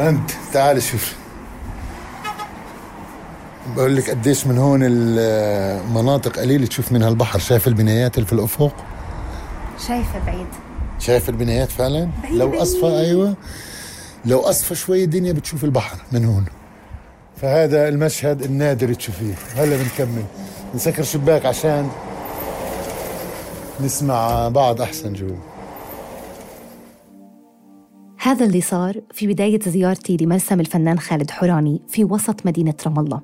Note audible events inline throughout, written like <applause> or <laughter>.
أنت تعال شوف. بقول لك قديش من هون المناطق قليلة تشوف منها البحر شايف البنايات اللي في الأفق؟ شايفة بعيد. شايف البنايات فعلا؟ بعيد لو. أصفى أيوة. لو أصفى شوي الدنيا بتشوف البحر من هون. فهذا المشهد النادر تشوفيه. هلا بنكمل. نسكر شباك عشان نسمع بعض أحسن جوا. هذا اللي صار في بداية زيارتي لمرسم الفنان خالد حوراني في وسط مدينة رام الله.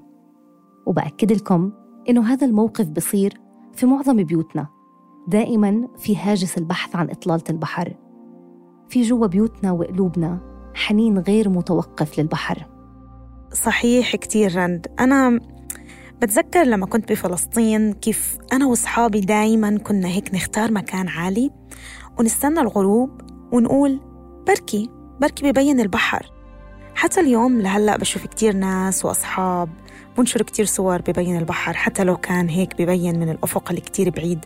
وبأكد لكم إنه هذا الموقف بصير في معظم بيوتنا دائما في هاجس البحث عن إطلالة البحر في جوا بيوتنا وقلوبنا حنين غير متوقف للبحر. صحيح كتير رند. أنا بتذكر لما كنت بفلسطين كيف أنا وأصحابي دايما كنا هيك نختار مكان عالي ونستنى الغروب ونقول بركي. بركي ببين البحر. حتى اليوم لهلأ بشوف كتير ناس وأصحاب بنشروا كتير صور ببين البحر حتى لو كان هيك ببين من الأفق اللي كتير بعيد.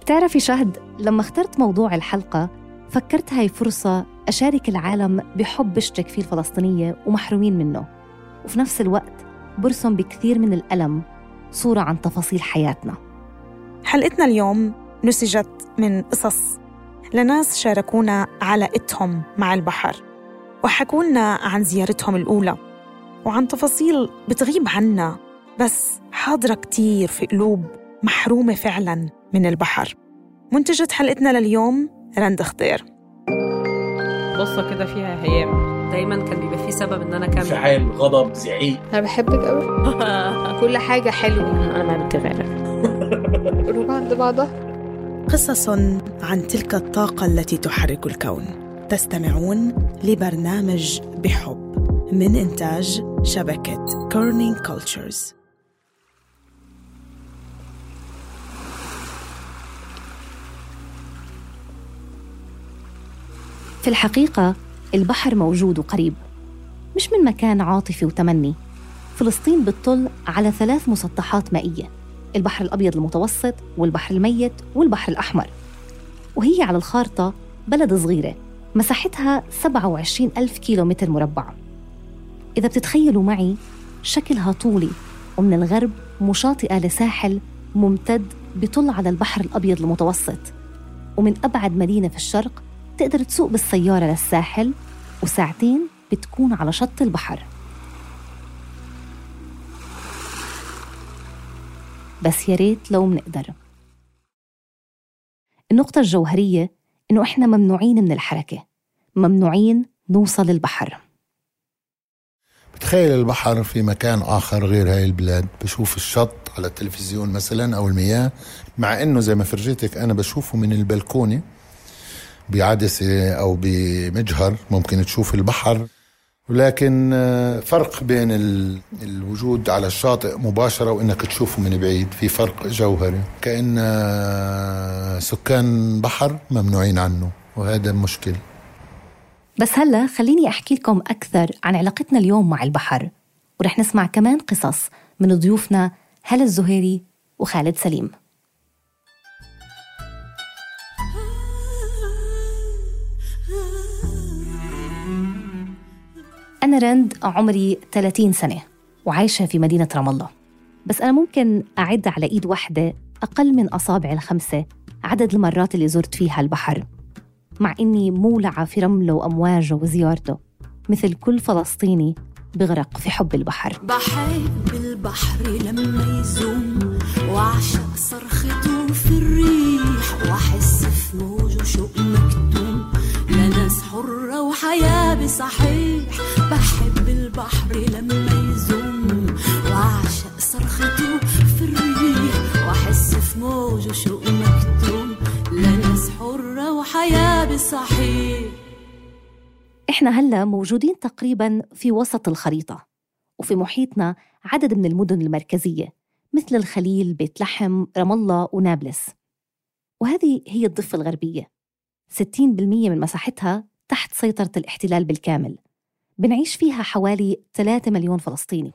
بتعرفي شهد لما اخترت موضوع الحلقة فكرت هاي فرصة أشارك العالم بحب بشترك فيه الفلسطينية ومحرومين منه. وفي نفس الوقت برسم بكثير من الألم صورة عن تفاصيل حياتنا. حلقتنا اليوم نسجت من قصص لناس شاركونا علاقتهم مع البحر. وحكوا لنا عن زيارتهم الأولى وعن تفاصيل بتغيب عنا بس حاضرة كتير في قلوب محرومة فعلا من البحر. منتجة حلقتنا لليوم رند خضير قصة كده فيها هيام. دايما كان بيبقى فيه سبب إن أنا أكمل. انفعال غضب زعيق. أنا بحبك قوي <laughs> كل حاجة حلوة. أنا ما بتغير قلوب <laughs> عند بعضها. قصص عن تلك الطاقة التي تحرك الكون. تستمعون لبرنامج بحب من إنتاج شبكة Kerning Cultures في الحقيقة البحر موجود وقريب مش من مكان عاطفي وتمني. فلسطين بتطل على ثلاث مسطحات مائية البحر الأبيض المتوسط والبحر الميت والبحر الأحمر. وهي على الخارطة بلد صغيرة مساحتها 27 ألف كيلو متر مربع. إذا بتتخيلوا معي شكلها طولي ومن الغرب مشاطئة لساحل ممتد بطل على البحر الأبيض المتوسط. ومن أبعد مدينة في الشرق تقدر تسوق بالسيارة للساحل وساعتين بتكون على شط البحر. بس يا ريت لو منقدر. النقطة الجوهرية إنه إحنا ممنوعين من الحركة ممنوعين نوصل البحر بتخيل البحر في مكان آخر غير هاي البلاد بشوف الشط على التلفزيون مثلا أو المياه مع إنه زي ما فرجيتك أنا بشوفه من البلكونة بعدسة أو بمجهر ممكن تشوف البحر. ولكن آه، فرق بين ال- الوجود على الشاطئ مباشرة وإنك تشوفه من بعيد في فرق جوهري. كأن آه، سكان بحر ممنوعين عنه وهذا مشكل. بس هلا خليني أحكي لكم أكثر عن علاقتنا اليوم مع البحر. ورح نسمع كمان قصص من ضيوفنا هلا الزهيري وخالد سليم. أنا رند عمري 30 سنة وعايشة في مدينة رام الله. بس أنا ممكن أعد على إيد واحدة أقل من أصابع الخمسة عدد المرات اللي زرت فيها البحر مع إني مولعة في رملة وأمواجه وزيارته مثل كل فلسطيني بغرق في حب البحر. بحب البحر لما يزوم وأعشق صرخته في الريح وأحس في موجه شوق مكتوم. لناس حرة وحياة بصحيح. بحب البحر لما يزوم وأعشق صرخته في الريح. وأحس في موجه شوق مكتوم. لناس حرة وحياة بصحيح. إحنا هلا موجودين تقريبا في وسط الخريطة وفي محيطنا عدد من المدن المركزية مثل الخليل، بيت لحم، رام الله ونابلس. وهذه هي الضفة الغربية. 60% من مساحتها تحت سيطرة الاحتلال بالكامل. بنعيش فيها حوالي 3 مليون فلسطيني.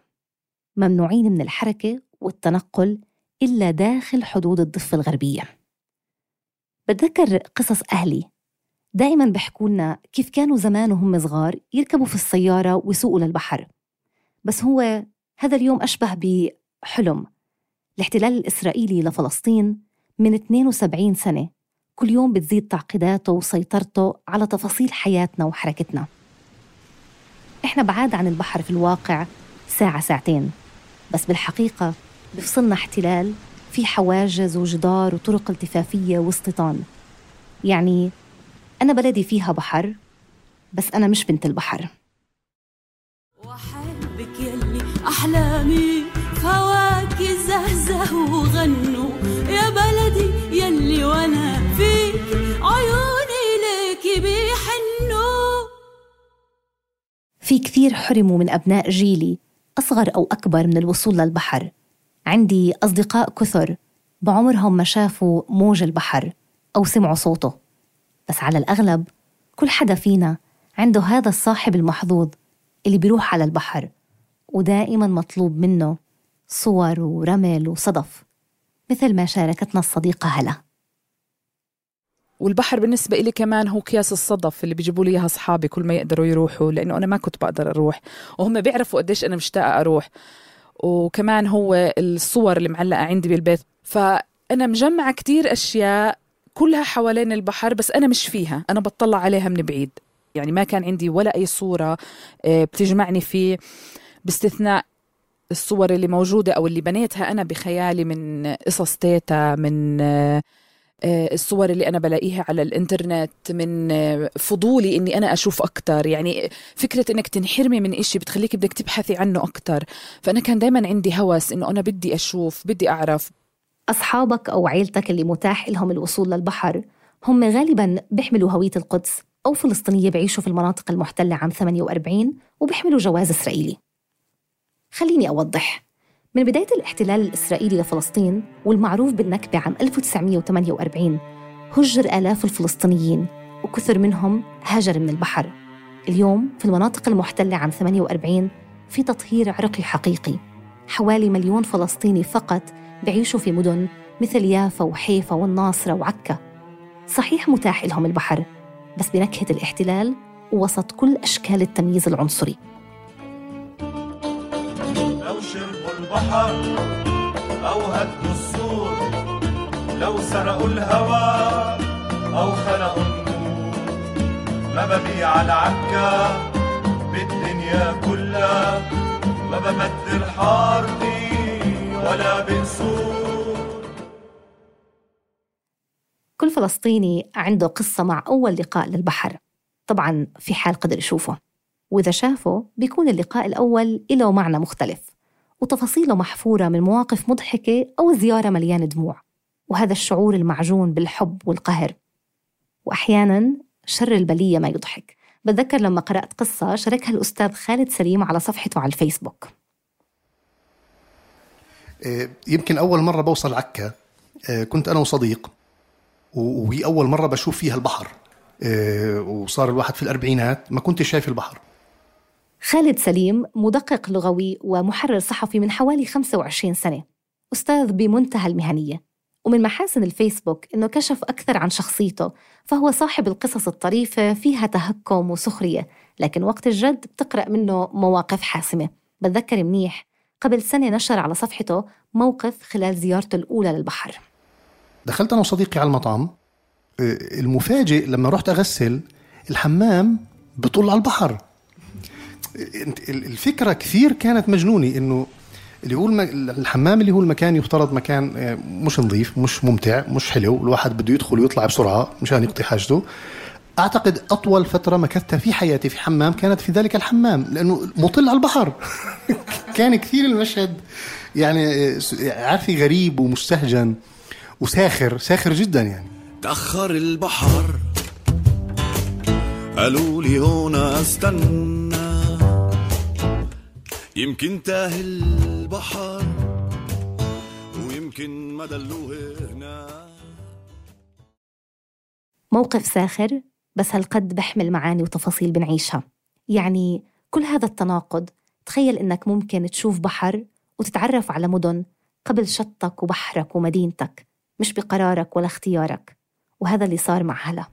ممنوعين من الحركة والتنقل إلا داخل حدود الضفة الغربية. بتذكر قصص أهلي. دائما بحكوا لنا كيف كانوا زمان وهم صغار يركبوا في السيارة ويسوقوا للبحر. بس هو هذا اليوم أشبه بحلم. الاحتلال الإسرائيلي لفلسطين من 72 سنة. كل يوم بتزيد تعقيداته وسيطرته على تفاصيل حياتنا وحركتنا. إحنا بعاد عن البحر في الواقع ساعة ساعتين بس بالحقيقة بفصلنا احتلال في حواجز وجدار وطرق التفافية واستيطان. يعني أنا بلدي فيها بحر بس أنا مش بنت البحر. وحبك يلي أحلامي فواكه زهزهوا وغنوا يا بلدي يلي وأنا فيك عيوني ليكي بيحنوا. في كثير حرموا من أبناء جيلي أصغر أو أكبر من الوصول للبحر. عندي أصدقاء كثر بعمرهم ما شافوا موج البحر أو سمعوا صوته. بس على الأغلب كل حدا فينا عنده هذا الصاحب المحظوظ اللي بيروح على البحر ودائما مطلوب منه صور ورمل وصدف. مثل ما شاركتنا الصديقة هلا. والبحر بالنسبة إلي كمان هو أكياس الصدف اللي بيجيبوا لي إياها أصحابي كل ما يقدروا يروحوا لأنه أنا ما كنت بقدر أروح وهم بيعرفوا قديش أنا مشتاقة أروح وكمان هو الصور اللي معلقة عندي بالبيت فأنا مجمعة كتير أشياء كلها حوالين البحر بس أنا مش فيها أنا بطلع عليها من بعيد يعني ما كان عندي ولا أي صورة آه، بتجمعني فيه باستثناء الصور اللي موجودة أو اللي بنيتها أنا بخيالي من قصص تيتا من آه، الصور اللي أنا بلاقيها على الإنترنت من آه، فضولي إني أنا أشوف أكتر. يعني فكرة إنك تنحرمي من إشي بتخليك بدك تبحثي عنه أكتر. فأنا كان دايما عندي هوس إنه أنا بدي أشوف بدي أعرف. أصحابك أو عيلتك اللي متاح لهم الوصول للبحر هم غالبا بيحملوا هوية القدس أو فلسطينية بعيشوا في المناطق المحتلة عام 48 وبيحملوا جواز إسرائيلي. خليني أوضح. من بداية الاحتلال الإسرائيلي لفلسطين والمعروف بالنكبة عام 1948 هجر آلاف الفلسطينيين وكثر منهم هاجر من البحر. اليوم في المناطق المحتلة عام 48 في تطهير عرقي حقيقي. حوالي مليون فلسطيني فقط بعيشوا في مدن مثل يافا وحيفا والناصرة وعكا. صحيح متاح لهم البحر بس بنكهة الاحتلال ووسط كل أشكال التمييز العنصري. البحر أو هدوا السور لو سرقوا الهوى أو خلقوا النور. ما ببيع العكا بالدنيا كلها. ما ببدل حارتي ولا بقصور كل فلسطيني عنده قصة مع أول لقاء للبحر. طبعا في حال قدر يشوفه. وإذا شافه بيكون اللقاء الأول له معنى مختلف. وتفاصيله محفورة من مواقف مضحكة أو زيارة مليانة دموع. وهذا الشعور المعجون بالحب والقهر. وأحيانا شر البلية ما يضحك. بتذكر لما قرأت قصة شاركها الأستاذ خالد سليم على صفحته على الفيسبوك. آه، يمكن أول مرة بوصل عكا آه، كنت أنا وصديق. وهي أول مرة بشوف فيها البحر. آه، وصار الواحد في الأربعينات ما كنت شايف البحر. خالد سليم مدقق لغوي ومحرر صحفي من حوالي 25 سنة. أستاذ بمنتهى المهنية. ومن محاسن الفيسبوك إنه كشف أكثر عن شخصيته فهو صاحب القصص الطريفة فيها تهكم وسخرية لكن وقت الجد بتقرأ منه مواقف حاسمة. بتذكر منيح قبل سنة نشر على صفحته موقف خلال زيارته الأولى للبحر. دخلت أنا وصديقي على المطعم. آه، المفاجئ لما رحت أغسل الحمام بطل على البحر. انت- ال- الفكرة كثير كانت مجنونة إنه اللي هو الحمام اللي هو المكان يفترض مكان آه، مش نظيف مش ممتع مش حلو الواحد بده يدخل ويطلع بسرعة مشان يقضي حاجته. أعتقد أطول فترة مكثتها في حياتي في حمام كانت في ذلك الحمام لأنه مطل على البحر. <laughs> كان كثير المشهد يعني آه، عارفي غريب ومستهجن وساخر ساخر جدا يعني. تأخر البحر. قالوا لي هون أستنى. يمكن تاه البحر ويمكن ما دلوه هنا. موقف ساخر بس هالقد بحمل معاني وتفاصيل بنعيشها. يعني كل هذا التناقض تخيل إنك ممكن تشوف بحر وتتعرف على مدن قبل شطك وبحرك ومدينتك مش بقرارك ولا اختيارك. وهذا اللي صار مع هلا.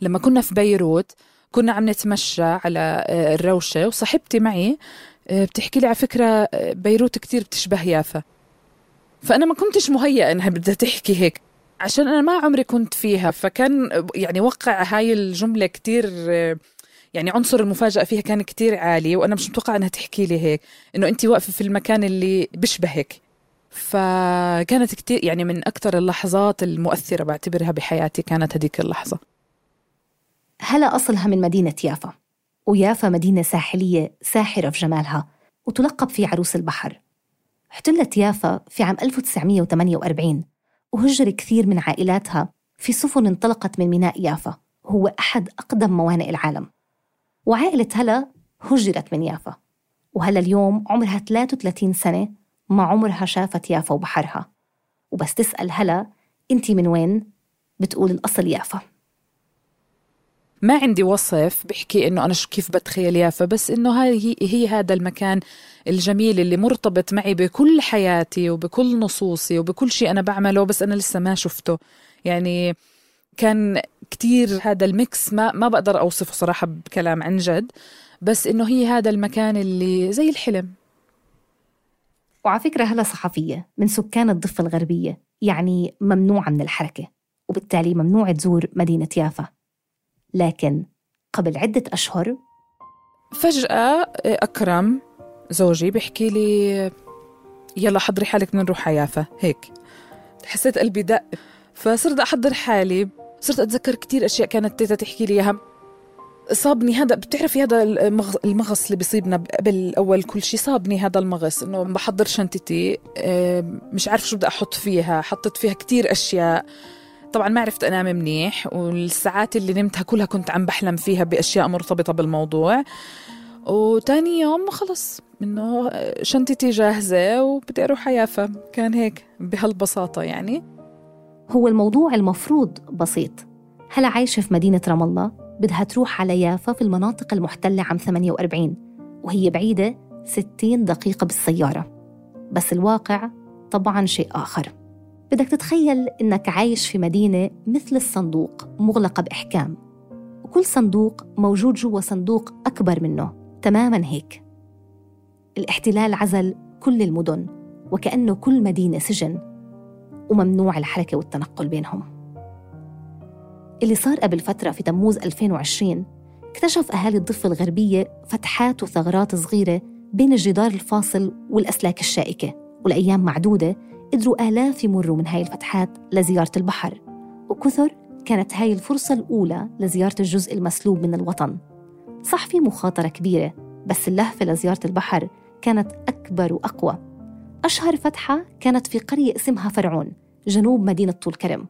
لما كنا في بيروت كنا عم نتمشى على آه، الروشة وصاحبتي معي آه، بتحكي لي على فكرة آه، بيروت كتير بتشبه يافا. فأنا ما كنتش مهيئة إنها بدها تحكي هيك عشان أنا ما عمري كنت فيها. فكان يعني وقع هاي الجملة كتير يعني عنصر المفاجأة فيها كان كتير عالي وأنا مش متوقعة إنها تحكي لي هيك إنه أنت واقفة في المكان اللي بيشبهك فكانت كتير يعني من أكثر اللحظات المؤثرة بعتبرها بحياتي كانت هذيك اللحظة. هلا أصلها من مدينة يافا؟ ويافا مدينة ساحلية ساحرة في جمالها وتلقب في عروس البحر. احتلت يافا في عام 1948 وهجر كثير من عائلاتها في سفن انطلقت من ميناء يافا هو أحد أقدم موانئ العالم. وعائلة هلا هجرت من يافا وهلا اليوم عمرها 33 سنة ما عمرها شافت يافا وبحرها. وبس تسأل هلا أنت من وين؟ بتقول الأصل يافا. ما عندي وصف بحكي إنه أنا كيف بتخيل يافا بس إنه هاي هي, هذا المكان الجميل اللي مرتبط معي بكل حياتي وبكل نصوصي وبكل شيء أنا بعمله بس أنا لسه ما شفته. يعني كان كتير هذا الميكس ما ما بقدر أوصفه صراحة بكلام عن جد بس إنه هي هذا المكان اللي زي الحلم. وعلى فكرة هلا صحفية من سكان الضفة الغربية يعني ممنوعة من الحركة وبالتالي ممنوع تزور مدينة يافا. لكن قبل عدة أشهر فجأة أكرم زوجي بيحكي لي يلا حضري حالك بدنا نروح على يافا هيك. حسيت قلبي دق. فصرت أحضر حالي. صرت أتذكر كتير أشياء كانت تيتا تحكي لي إياها. صابني هذا. بتعرفي هذا المغص, المغص اللي بيصيبنا قبل اول كل شيء صابني هذا المغص. إنه بحضر شنطتي آه، مش عارف شو بدي أحط فيها. حطيت فيها كتير أشياء. طبعا ما عرفت انام منيح والساعات اللي نمتها كلها كنت عم بحلم فيها بأشياء مرتبطة بالموضوع. وتاني يوم خلص إنه شنطتي جاهزة وبدي أروح يافا. كان هيك بهالبساطة يعني. هو الموضوع المفروض بسيط. هلا عايشة في مدينة رام الله؟ بدها تروح على يافا في المناطق المحتلة عام 48 وهي بعيدة 60 دقيقة بالسيارة. بس الواقع طبعا شيء آخر. بدك تتخيل إنك عايش في مدينة مثل الصندوق مغلقة بإحكام. وكل صندوق موجود جوا صندوق أكبر منه. تماما هيك. الاحتلال عزل كل المدن وكأنه كل مدينة سجن وممنوع الحركة والتنقل بينهم. اللي صار قبل فترة في تموز 2020 اكتشف أهالي الضفة الغربية فتحات وثغرات صغيرة بين الجدار الفاصل والأسلاك الشائكة والأيام معدودة قدروا آلاف يمروا من هاي الفتحات لزيارة البحر. وكثر كانت هاي الفرصة الأولى لزيارة الجزء المسلوب من الوطن. صح في مخاطرة كبيرة بس اللهفة لزيارة البحر كانت أكبر وأقوى. أشهر فتحة كانت في قرية اسمها فرعون جنوب مدينة طول كرم.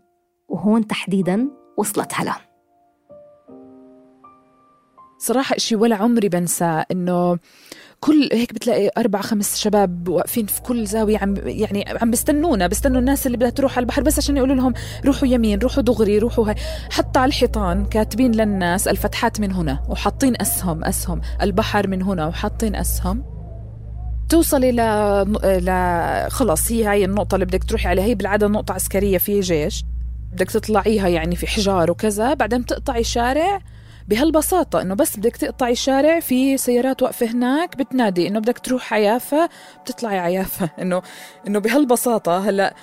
وهون تحديداً وصلت هلا. صراحة إشي ولا عمري بنساه إنه كل هيك بتلاقي أربع خمس شباب واقفين في كل زاوية عم يعني عم بيستنونا بيستنوا الناس اللي بدها تروح على البحر بس عشان يقولوا لهم روحوا يمين روحوا دغري روحوا هاي. حتى على الحيطان كاتبين للناس الفتحات من هنا وحاطين أسهم أسهم. البحر من هنا وحاطين أسهم. توصلي ل ل خلص هي هاي النقطة اللي بدك تروحي عليها. هي بالعادة نقطة عسكرية في جيش. بدك تطلعيها يعني في حجار وكذا. بعدين بتقطعي شارع بهالبساطة إنه بس بدك تقطعي شارع في سيارات واقفة هناك بتنادي إنه بدك تروح عيافة بتطلعي عيافة. <laughs> إنه إنه بهالبساطة هلأ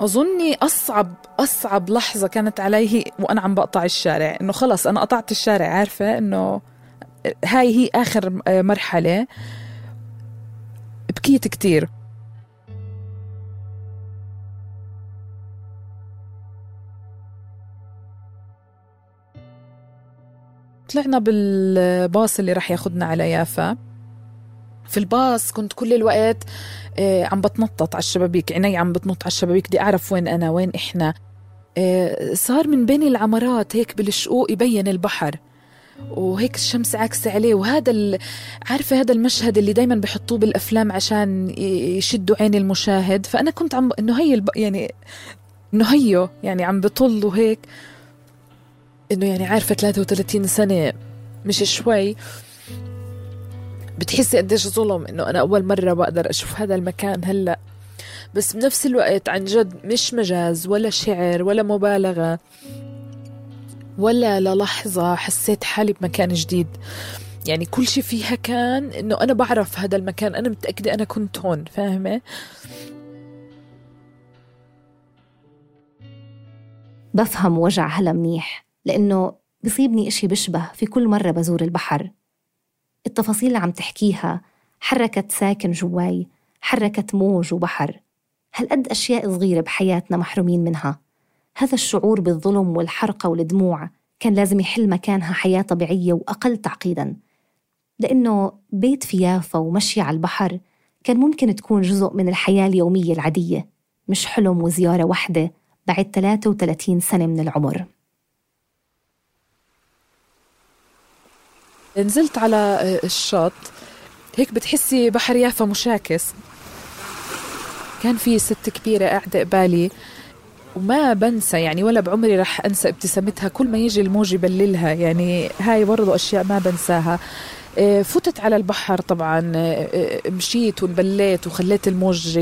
أظني أصعب أصعب لحظة كانت علي وأنا عم بقطع الشارع. إنه خلص أنا قطعت الشارع عارفة؟ إنه هاي هي آخر مرحلة. بكيت كتير. طلعنا بالباص اللي راح ياخدنا على يافا. في الباص كنت كل الوقت آه، عم بتنطط على الشبابيك. عيني عم بتنط على الشبابيك بدي أعرف وين أنا وين إحنا. آه، صار من بين العمارات هيك بالشقوق يبين البحر. وهيك الشمس عاكسة عليه. وهذا ال... عارفة هذا المشهد اللي دايما بحطوه بالأفلام عشان يشدوا عين المشاهد. فأنا كنت عم إنه هي الب... يعني إنه هيو يعني عم بطل وهيك. إنه يعني عارفة 33 سنة مش شوي. بتحسي قديش ظلم إنه أنا أول مرة بقدر أشوف هذا المكان هلأ. بس بنفس الوقت عن جد مش مجاز ولا شعر ولا مبالغة ولا للحظة حسيت حالي بمكان جديد. يعني كل شيء فيها كان إنه أنا بعرف هذا المكان أنا متأكدة أنا كنت هون فاهمة؟ بفهم وجع هلا منيح. لأنه بصيبني إشي بشبه في كل مرة بزور البحر. التفاصيل اللي عم تحكيها حركت ساكن جواي حركت موج وبحر. هالقد أشياء صغيرة بحياتنا محرومين منها. هذا الشعور بالظلم والحرقة والدموع كان لازم يحل مكانها حياة طبيعية وأقل تعقيداً. لأنه بيت في يافا ومشي على البحر كان ممكن تكون جزء من الحياة اليومية العادية مش حلم وزيارة واحدة بعد 33 سنة من العمر. نزلت على الشط هيك بتحسي بحر يافا مشاكس. كان في ست كبيرة قاعدة قبالي وما بنسى يعني ولا بعمري رح أنسى ابتسامتها. كل ما يجي الموج يبللها. يعني هاي برضو أشياء ما بنساها. آه، فتت على البحر طبعا. آه، آه، مشيت وانبليت وخليت الموج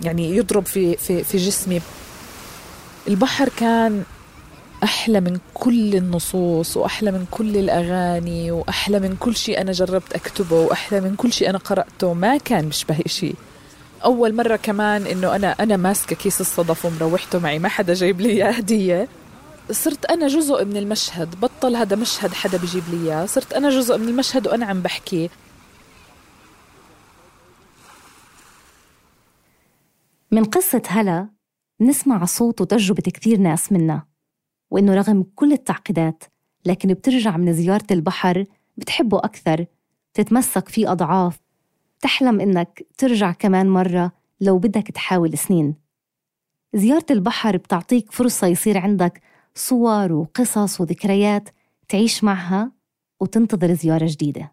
يعني يضرب في في في جسمي. البحر كان أحلى من كل النصوص وأحلى من كل الأغاني وأحلى من كل شيء أنا جربت أكتبه وأحلى من كل شيء أنا قرأته. ما كان بيشبه شيء. أول مرة كمان إنه أنا أنا ماسكة كيس الصدف ومروحته معي ما حدا جايب لي إياه هدية. صرت أنا جزء من المشهد بطل هذا مشهد حدا بيجيب لي إياه. صرت أنا جزء من المشهد وأنا عم بحكي. من قصة هلا نسمع صوت وتجربة كثير ناس منا. وإنه رغم كل التعقيدات لكن بترجع من زيارة البحر بتحبه أكثر تتمسك فيه أضعاف تحلم إنك ترجع كمان مرة لو بدك تحاول سنين. زيارة البحر بتعطيك فرصة يصير عندك صور وقصص وذكريات تعيش معها وتنتظر زيارة جديدة.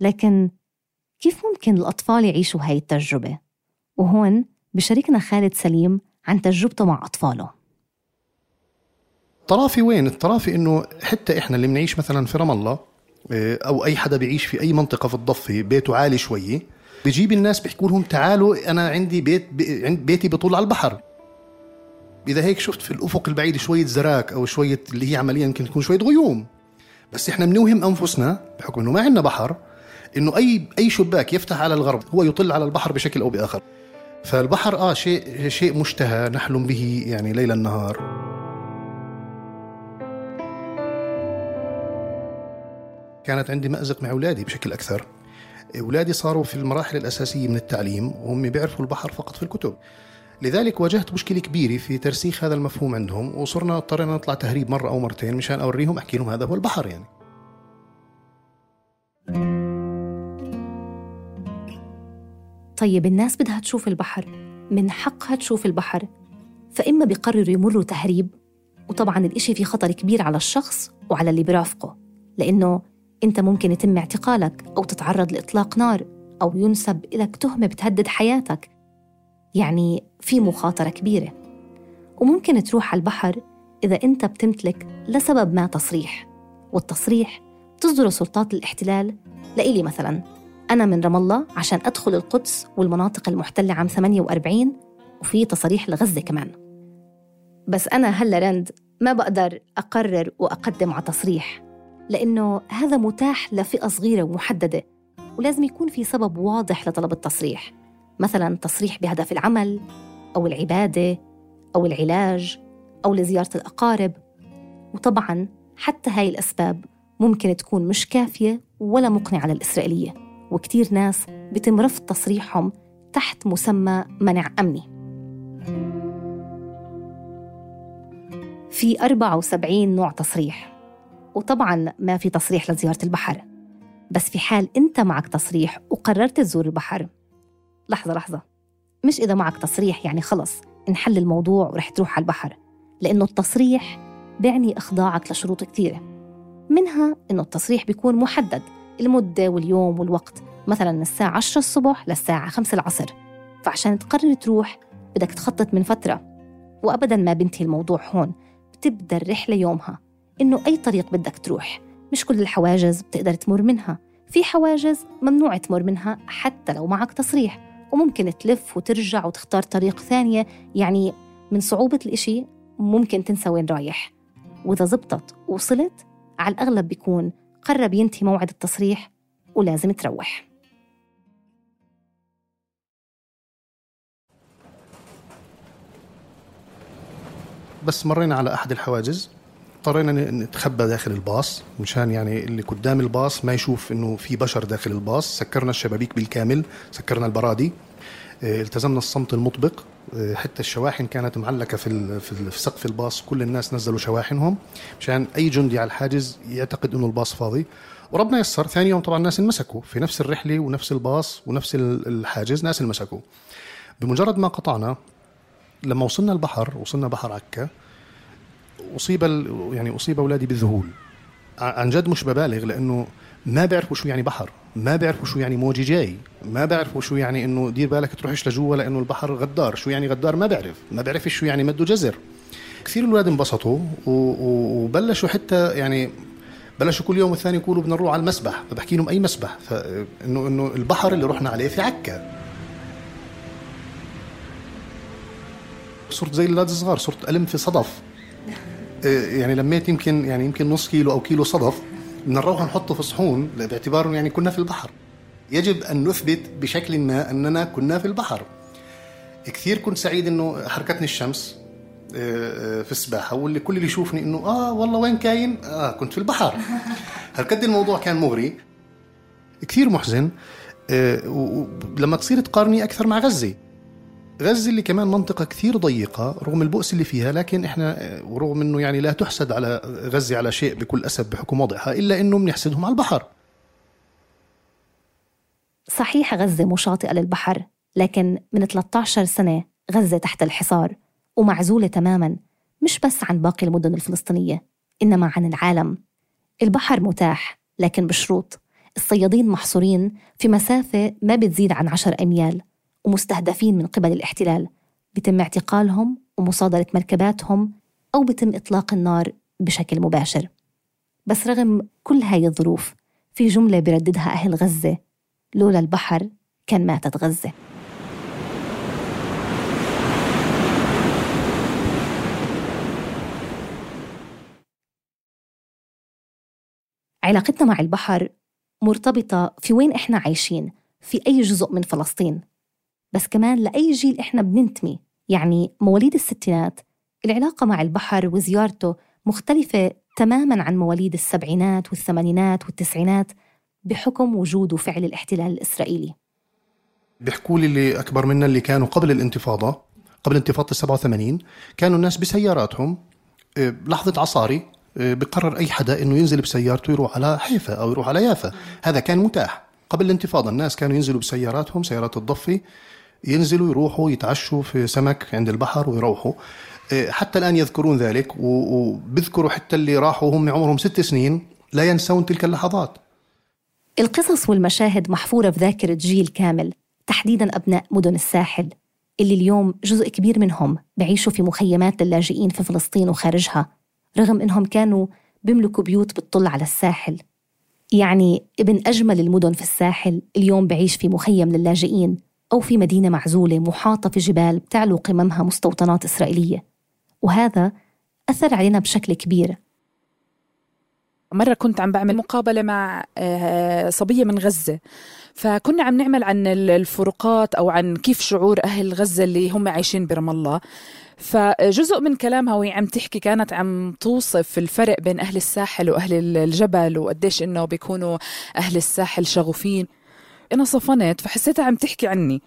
لكن كيف ممكن الأطفال يعيشوا هاي التجربة؟ وهون بشاركنا خالد سليم عن تجربته مع أطفاله. الطرافي وين؟ الطرافي إنه حتى إحنا اللي بنعيش مثلا في رام الله آه، أو أي حدا بيعيش في أي منطقة في الضفة بيته عالي شوي بجيب الناس بيحكوا لهم تعالوا أنا عندي بيت بيتي بيطل على البحر. إذا هيك شفت في الأفق البعيد شوية زراك أو شوية اللي هي عمليا يمكن تكون شوية غيوم. بس إحنا بنوهم أنفسنا بحكم إنه ما عندنا بحر إنه أي أي شباك يفتح على الغرب هو يطل على البحر بشكل أو بآخر. فالبحر آه شيء شيء مشتهى نحلم به يعني ليل نهار كانت عندي مأزق مع أولادي بشكل أكثر. أولادي صاروا في المراحل الأساسية من التعليم وهم بيعرفوا البحر فقط في الكتب. لذلك واجهت مشكلة كبيرة في ترسيخ هذا المفهوم عندهم وصرنا اضطرينا نطلع تهريب مرة أو مرتين مشان أوريهم أحكي لهم هذا هو البحر يعني. طيب الناس بدها تشوف البحر. من حقها تشوف البحر. فإما بيقرروا يمروا تهريب وطبعا الإشي في خطر كبير على الشخص وعلى اللي برافقه لأنه أنت ممكن يتم اعتقالك أو تتعرض لإطلاق نار أو ينسب لك تهمة بتهدد حياتك. يعني في مخاطرة كبيرة. وممكن تروح على البحر إذا أنت بتمتلك لسبب ما تصريح. والتصريح تصدر سلطات الاحتلال. لإلي مثلا أنا من رام الله عشان أدخل القدس والمناطق المحتلة عام 48 وفي تصاريح لغزة كمان. بس أنا هلأ رند ما بقدر أقرر وأقدم على تصريح. لأنه هذا متاح لفئة صغيرة ومحددة ولازم يكون في سبب واضح لطلب التصريح. مثلا تصريح بهدف العمل أو العبادة أو العلاج أو لزيارة الأقارب. وطبعا حتى هاي الأسباب ممكن تكون مش كافية ولا مقنعة للإسرائيلية وكتير ناس بتم رفض تصريحهم تحت مسمى منع أمني. في 74 نوع تصريح. وطبعا ما في تصريح لزيارة البحر بس في حال أنت معك تصريح وقررت تزور البحر. لحظة لحظة. مش إذا معك تصريح يعني خلص انحل الموضوع ورح تروح على البحر لأنه التصريح بيعني إخضاعك لشروط كثيرة منها إنه التصريح بيكون محدد المدة واليوم والوقت مثلا من الساعة 10 الصبح للساعة 5 العصر. فعشان تقرر تروح بدك تخطط من فترة. وأبدا ما بنتهي الموضوع هون بتبدأ الرحلة يومها. إنه أي طريق بدك تروح مش كل الحواجز بتقدر تمر منها. في حواجز ممنوع تمر منها حتى لو معك تصريح وممكن تلف وترجع وتختار طريق ثانية. يعني من صعوبة الإشي ممكن تنسى وين رايح. وإذا زبطت ووصلت على الأغلب بيكون قرب ينتهي موعد التصريح ولازم تروح. بس مرينا على أحد الحواجز. اضطرينا نتخبى داخل الباص مشان يعني اللي قدام الباص ما يشوف إنه في بشر داخل الباص. سكرنا الشبابيك بالكامل سكرنا البرادي آه، التزمنا الصمت المطبق. آه، حتى الشواحن كانت معلقة في في سقف الباص. كل الناس نزلوا شواحنهم مشان أي جندي على الحاجز يعتقد إنه الباص فاضي. وربنا يسر. ثاني يوم طبعا الناس انمسكوا في نفس الرحلة ونفس الباص ونفس ال- الحاجز. ناس انمسكوا. بمجرد ما قطعنا لما وصلنا البحر وصلنا بحر عكا أصيب يعني أصيب أولادي بالذهول. عن جد مش ببالغ لأنه ما بيعرفوا شو يعني بحر ما بيعرفوا شو يعني موجي جاي ما بيعرفوا شو يعني إنه دير بالك تروحش لجوا لأنه البحر غدار. شو يعني غدار؟ ما بيعرف ما بيعرف شو يعني مده جزر. كثير الاولاد انبسطوا وبلشوا حتى يعني بلشوا كل يوم والثاني يقولوا بدنا نروح على المسبح فبحكي لهم أي مسبح. فانه إنه البحر اللي رحنا عليه في عكا. صرت زي الأولاد الصغار صرت ألم في صدف. يعني لميت يمكن يعني يمكن نص كيلو أو كيلو صدف بدنا نروح نحطه في صحون باعتباره يعني كنا في البحر. يجب أن نثبت بشكل ما أننا كنا في البحر. كثير كنت سعيد إنه حركتني الشمس آه، آه، في السباحة واللي كل اللي يشوفني إنه آه والله وين كاين؟ آه كنت في البحر. <laughs> هالقد الموضوع كان مغري. كثير محزن آه، لما تصير تقارني أكثر مع غزة. غزة اللي كمان منطقة كثير ضيقة رغم البؤس اللي فيها لكن إحنا ورغم إنه يعني لا تحسد على غزة على شيء بكل أسف بحكم وضعها إلا إنه بنحسدهم على البحر. صحيح غزة مشاطئة للبحر لكن من 13 سنة غزة تحت الحصار ومعزولة تماما مش بس عن باقي المدن الفلسطينية إنما عن العالم. البحر متاح لكن بشروط. الصيادين محصورين في مسافة ما بتزيد عن عشر أميال. ومستهدفين من قبل الاحتلال بتم اعتقالهم ومصادرة مركباتهم أو بتم إطلاق النار بشكل مباشر. بس رغم كل هاي الظروف في جملة برددها أهل غزة لولا البحر كان ماتت غزة. علاقتنا مع البحر مرتبطة في وين إحنا عايشين في أي جزء من فلسطين. بس كمان لأي جيل إحنا بننتمي يعني مواليد الستينات العلاقة مع البحر وزيارته مختلفة تماما عن مواليد السبعينات والثمانينات والتسعينات بحكم وجود وفعل الاحتلال الإسرائيلي. بيحكوا لي اللي أكبر منا اللي كانوا قبل الانتفاضة قبل انتفاضة 87 كانوا الناس بسياراتهم آه، بلحظة عصاري آه، بقرر أي حدا إنه ينزل بسيارته يروح على حيفا أو يروح على يافا. هذا كان متاح. قبل الانتفاضة الناس كانوا ينزلوا بسياراتهم سيارات الضفة. ينزلوا يروحوا يتعشوا في سمك عند البحر ويروحوا. آه، حتى الآن يذكرون ذلك و- وبيذكروا حتى اللي راحوا هم عمرهم ست سنين لا ينسون تلك اللحظات. القصص والمشاهد محفورة في ذاكرة جيل كامل تحديدا أبناء مدن الساحل اللي اليوم جزء كبير منهم بعيشوا في مخيمات للاجئين في فلسطين وخارجها رغم إنهم كانوا بيملكوا بيوت بتطل على الساحل. يعني ابن أجمل المدن في الساحل اليوم بعيش في مخيم للاجئين أو في مدينة معزولة محاطة في جبال بتعلو قممها مستوطنات إسرائيلية. وهذا أثر علينا بشكل كبير. مرة كنت عم بعمل مقابلة مع آه، صبية من غزة. فكنا عم نعمل عن ال- الفروقات أو عن كيف شعور أهل غزة اللي هم عايشين برام الله. فجزء من كلامها وهي عم تحكي كانت عم توصف الفرق بين أهل الساحل وأهل ال- الجبل وقديش إنه بيكونوا أهل الساحل شغوفين. أنا صفنت فحسيتها عم تحكي عني.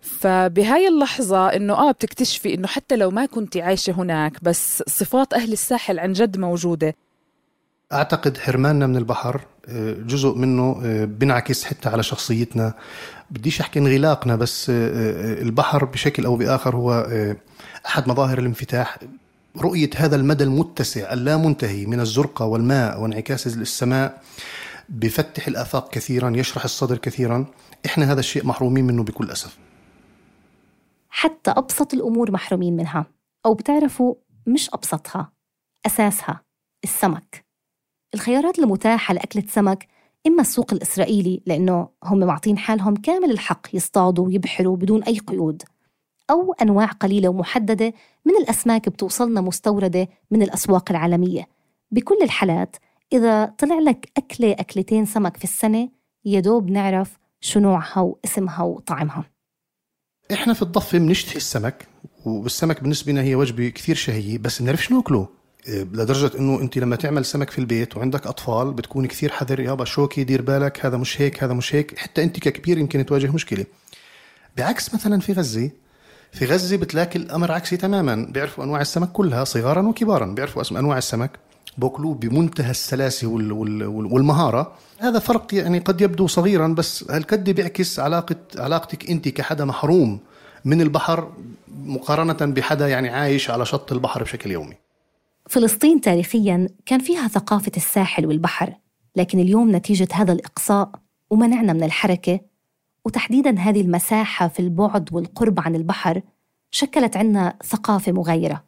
فبهاي اللحظة إنه آه بتكتشفي إنه حتى لو ما كنتي عايشة هناك بس صفات أهل الساحل عن جد موجودة. أعتقد حرماننا من البحر آه، جزء منه آه، بنعكس حتى على شخصيتنا. بديش أحكي انغلاقنا بس آه، البحر بشكل أو بآخر هو أحد مظاهر الانفتاح. رؤية هذا المدى المتسع اللامنتهي من الزرقه والماء وانعكاس السماء بفتح الآفاق كثيرا يشرح الصدر كثيرا. إحنا هذا الشيء محرومين منه بكل أسف. حتى أبسط الأمور محرومين منها. أو بتعرفوا مش أبسطها أساسها السمك. الخيارات المتاحة لأكلة سمك إما السوق الإسرائيلي لأنه هم معطين حالهم كامل الحق يصطادوا ويبحروا بدون أي قيود. أو أنواع قليلة ومحددة من الأسماك بتوصلنا مستوردة من الأسواق العالمية. بكل الحالات إذا طلع لك أكلة أكلتين سمك في السنة يدوب نعرف شو نوعها واسمها وطعمها إحنا في الضفة بنشتهي السمك والسمك بالنسبة لنا هي وجبة كثير شهية بس بنعرفش ناكله إيه، لدرجة إنه أنت لما تعمل سمك في البيت وعندك أطفال بتكون كثير حذر يابا شوكي دير بالك هذا مش هيك هذا مش هيك حتى أنت ككبير يمكن تواجه مشكلة. بعكس مثلا في غزة في غزة بتلاقي الأمر عكسي تماما بيعرفوا أنواع السمك كلها صغارا وكبارا بيعرفوا اسم أنواع السمك. بوكلوه بمنتهى السلاسة وال- وال- وال- والمهارة. هذا فرق يعني قد يبدو صغيرا بس هالقد بيعكس علاقة علاقتك أنت كحدا محروم من البحر مقارنة بحدا يعني عايش على شط البحر بشكل يومي. فلسطين تاريخيا كان فيها ثقافة الساحل والبحر لكن اليوم نتيجة هذا الإقصاء ومنعنا من الحركة. وتحديدا هذه المساحة في البعد والقرب عن البحر شكلت عنا ثقافة مغايرة.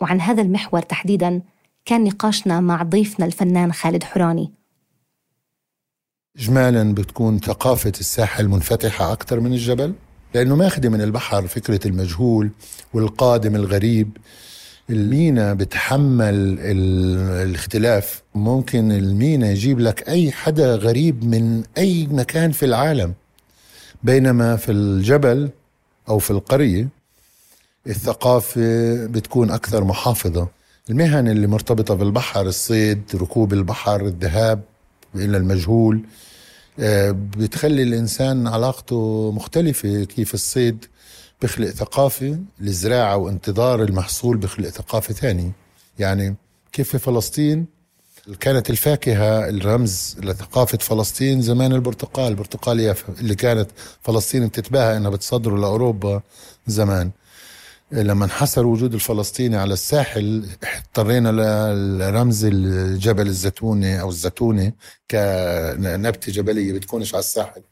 وعن هذا المحور تحديدا كان نقاشنا مع ضيفنا الفنان خالد حراني. إجمالا بتكون ثقافة الساحل منفتحة أكثر من الجبل لأنه ماخذة من البحر فكرة المجهول والقادم الغريب. المينا بتحمل ال- الاختلاف. ممكن المينا يجيب لك أي حدا غريب من أي مكان في العالم. بينما في الجبل أو في القرية الثقافة بتكون أكثر محافظة. المهن اللي مرتبطة بالبحر الصيد ركوب البحر الذهاب إلى المجهول آه، بتخلي الإنسان علاقته مختلفة كيف الصيد بخلق ثقافة الزراعة وانتظار المحصول بخلق ثقافة ثانية. يعني كيف في فلسطين كانت الفاكهة الرمز لثقافة فلسطين زمان البرتقال البرتقال هي اللي كانت فلسطين بتتباهى إنها بتصدره لأوروبا زمان. لما انحصر وجود الفلسطيني على الساحل اضطرينا لرمز الجبل الزيتوني أو الزيتوني كنبتة جبلية بتكونش على الساحل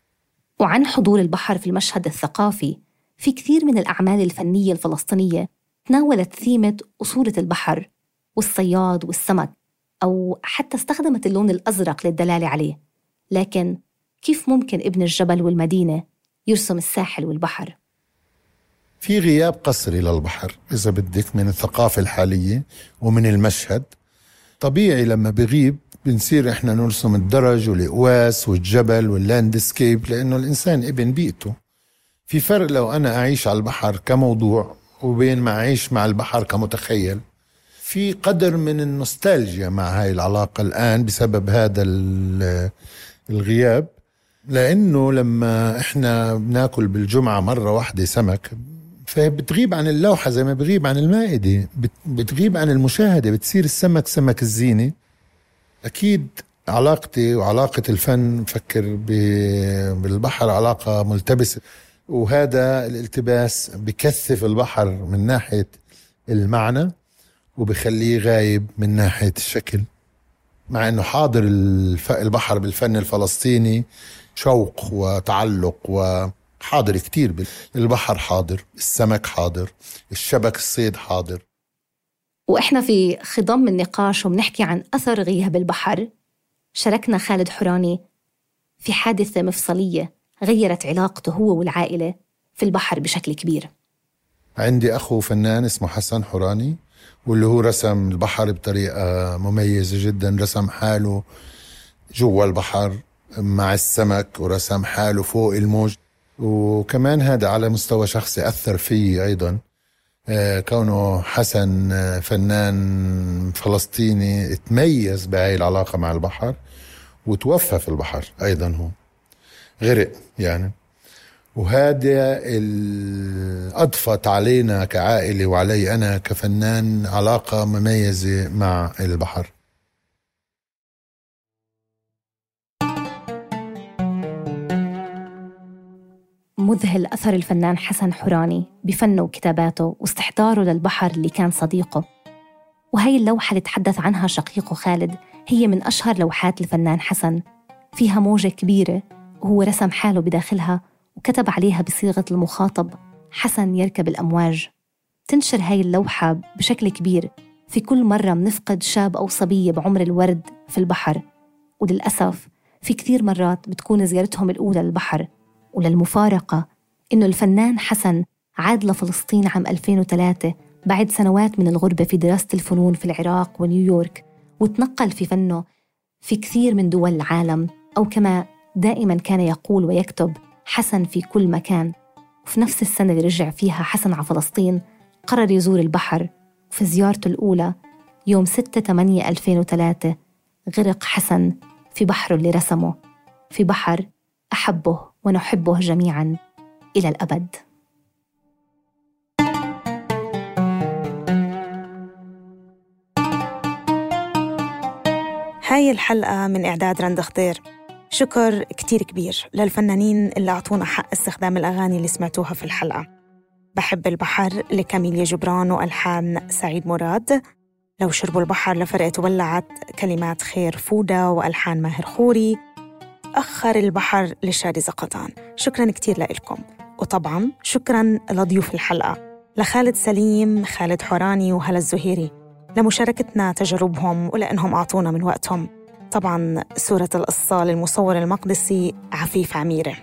وعن حضور البحر في المشهد الثقافي في كثير من الأعمال الفنية الفلسطينية تناولت ثيمة أسورة البحر والصياد والسمك أو حتى استخدمت اللون الأزرق للدلالة عليه لكن كيف ممكن ابن الجبل والمدينة يرسم الساحل والبحر؟ في غياب قسري للبحر إذا بدك من الثقافة الحالية ومن المشهد. طبيعي لما بغيب بنصير إحنا نرسم الدرج والقواس والجبل واللاندسكيب لأنه الإنسان ابن بيئته. في فرق لو أنا أعيش على البحر كموضوع وبين ما أعيش مع البحر كمتخيل. في قدر من النوستالجيا مع هاي العلاقة الآن بسبب هذا ال- الغياب. لأنه لما إحنا بناكل بالجمعة مرة واحدة سمك فبتغيب عن اللوحة زي ما بغيب عن المائدة. بت- بتغيب عن المشاهدة بتصير السمك سمك الزينة. أكيد علاقتي وعلاقة الفن بفكر ب- بالبحر علاقة ملتبسة وهذا الالتباس بكثف البحر من ناحية المعنى وبخليه غايب من ناحية الشكل. مع إنه حاضر البحر بالفن الفلسطيني شوق وتعلق وحاضر كتير بال- البحر حاضر السمك حاضر الشبك الصيد حاضر. وإحنا في خضم النقاش وبنحكي عن أثر غياب البحر. شاركنا خالد حراني في حادثة مفصلية غيرت علاقته هو والعائلة في البحر بشكل كبير. عندي أخو فنان اسمه حسن حوراني واللي هو رسم البحر بطريقة مميزة جدا رسم حاله جوا البحر مع السمك ورسم حاله فوق الموج. وكمان هذا على مستوى شخصي أثر فيي أيضا. آه، كونه حسن آه، فنان فلسطيني تميز بهاي العلاقة مع البحر وتوفى في البحر أيضا هو. غرق يعني. وهذا أضفت علينا كعائلة وعلي أنا كفنان علاقة مميزة مع البحر. مذهل أثر الفنان حسن حوراني بفنه وكتاباته واستحضاره للبحر اللي كان صديقه. وهي اللوحة اللي تحدث عنها شقيقه خالد هي من أشهر لوحات الفنان حسن. فيها موجة كبيرة وهو رسم حاله بداخلها وكتب عليها بصيغة المخاطب حسن يركب الأمواج تنشر هاي اللوحة بشكل كبير في كل مرة منفقد شاب أو صبية بعمر الورد في البحر. وللأسف في كثير مرات بتكون زيارتهم الأولى للبحر وللمفارقة إنه الفنان حسن عاد لفلسطين عام 2003 بعد سنوات من الغربة في دراسة الفنون في العراق ونيويورك وتنقل في فنه في كثير من دول العالم أو كما دائما كان يقول ويكتب حسن في كل مكان. وفي نفس السنة اللي رجع فيها حسن على فلسطين قرر يزور البحر. وفي زيارته الأولى يوم 6 8 2003 غرق حسن في بحره اللي رسمه في بحر أحبه. ونحبه جميعا. إلى الأبد. هاي الحلقة من إعداد رند خضير شكر كتير كبير للفنانين اللي أعطونا حق استخدام الأغاني اللي سمعتوها في الحلقة. بحب البحر لكاميليا جبران وألحان سعيد مراد. لو شربوا البحر لفرقة ولعت كلمات خير فودة وألحان ماهر خوري. أخر البحر لشادي زقطان. شكرا كتير لكم وطبعا شكرا لضيوف الحلقة. لخالد سليم خالد حوراني وهلا الزهيري. لمشاركتنا تجاربهم ولأنهم أعطونا من وقتهم. طبعا صورة القصة للمصور المقدسي عفيف عميرة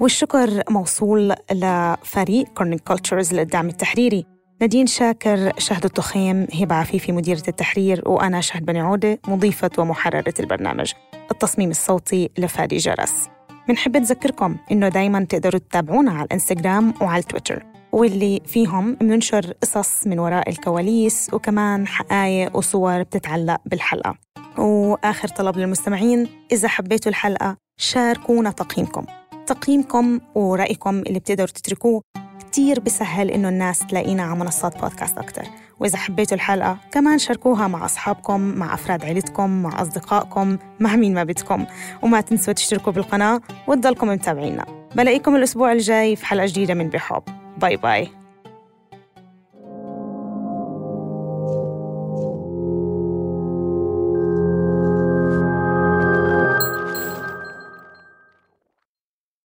والشكر موصول لفريق Kerning Cultures للدعم التحريري. نادين شاكر شهد التخيم هبة عفيفي مديرة التحرير وأنا شهد بني عودة مضيفة ومحررة البرنامج. التصميم الصوتي لفادي جرس. بنحب نذكركم إنه دايما تقدروا تتابعونا على الإنستغرام وعلى التويتر واللي فيهم بننشر قصص من وراء الكواليس وكمان حقائق وصور بتتعلق بالحلقة. وآخر طلب للمستمعين إذا حبيتوا الحلقة شاركونا تقييمكم. تقييمكم ورأيكم اللي بتقدروا تتركوه كتير بسهل إنه الناس تلاقينا على منصات بودكاست أكتر. وإذا حبيتوا الحلقة كمان شاركوها مع أصحابكم مع أفراد عيلتكم مع أصدقائكم مع مين ما بدكم. وما تنسوا تشتركوا بالقناة وتضلكم متابعينا. بلاقيكم الأسبوع الجاي في حلقة جديدة من بحب باي باي.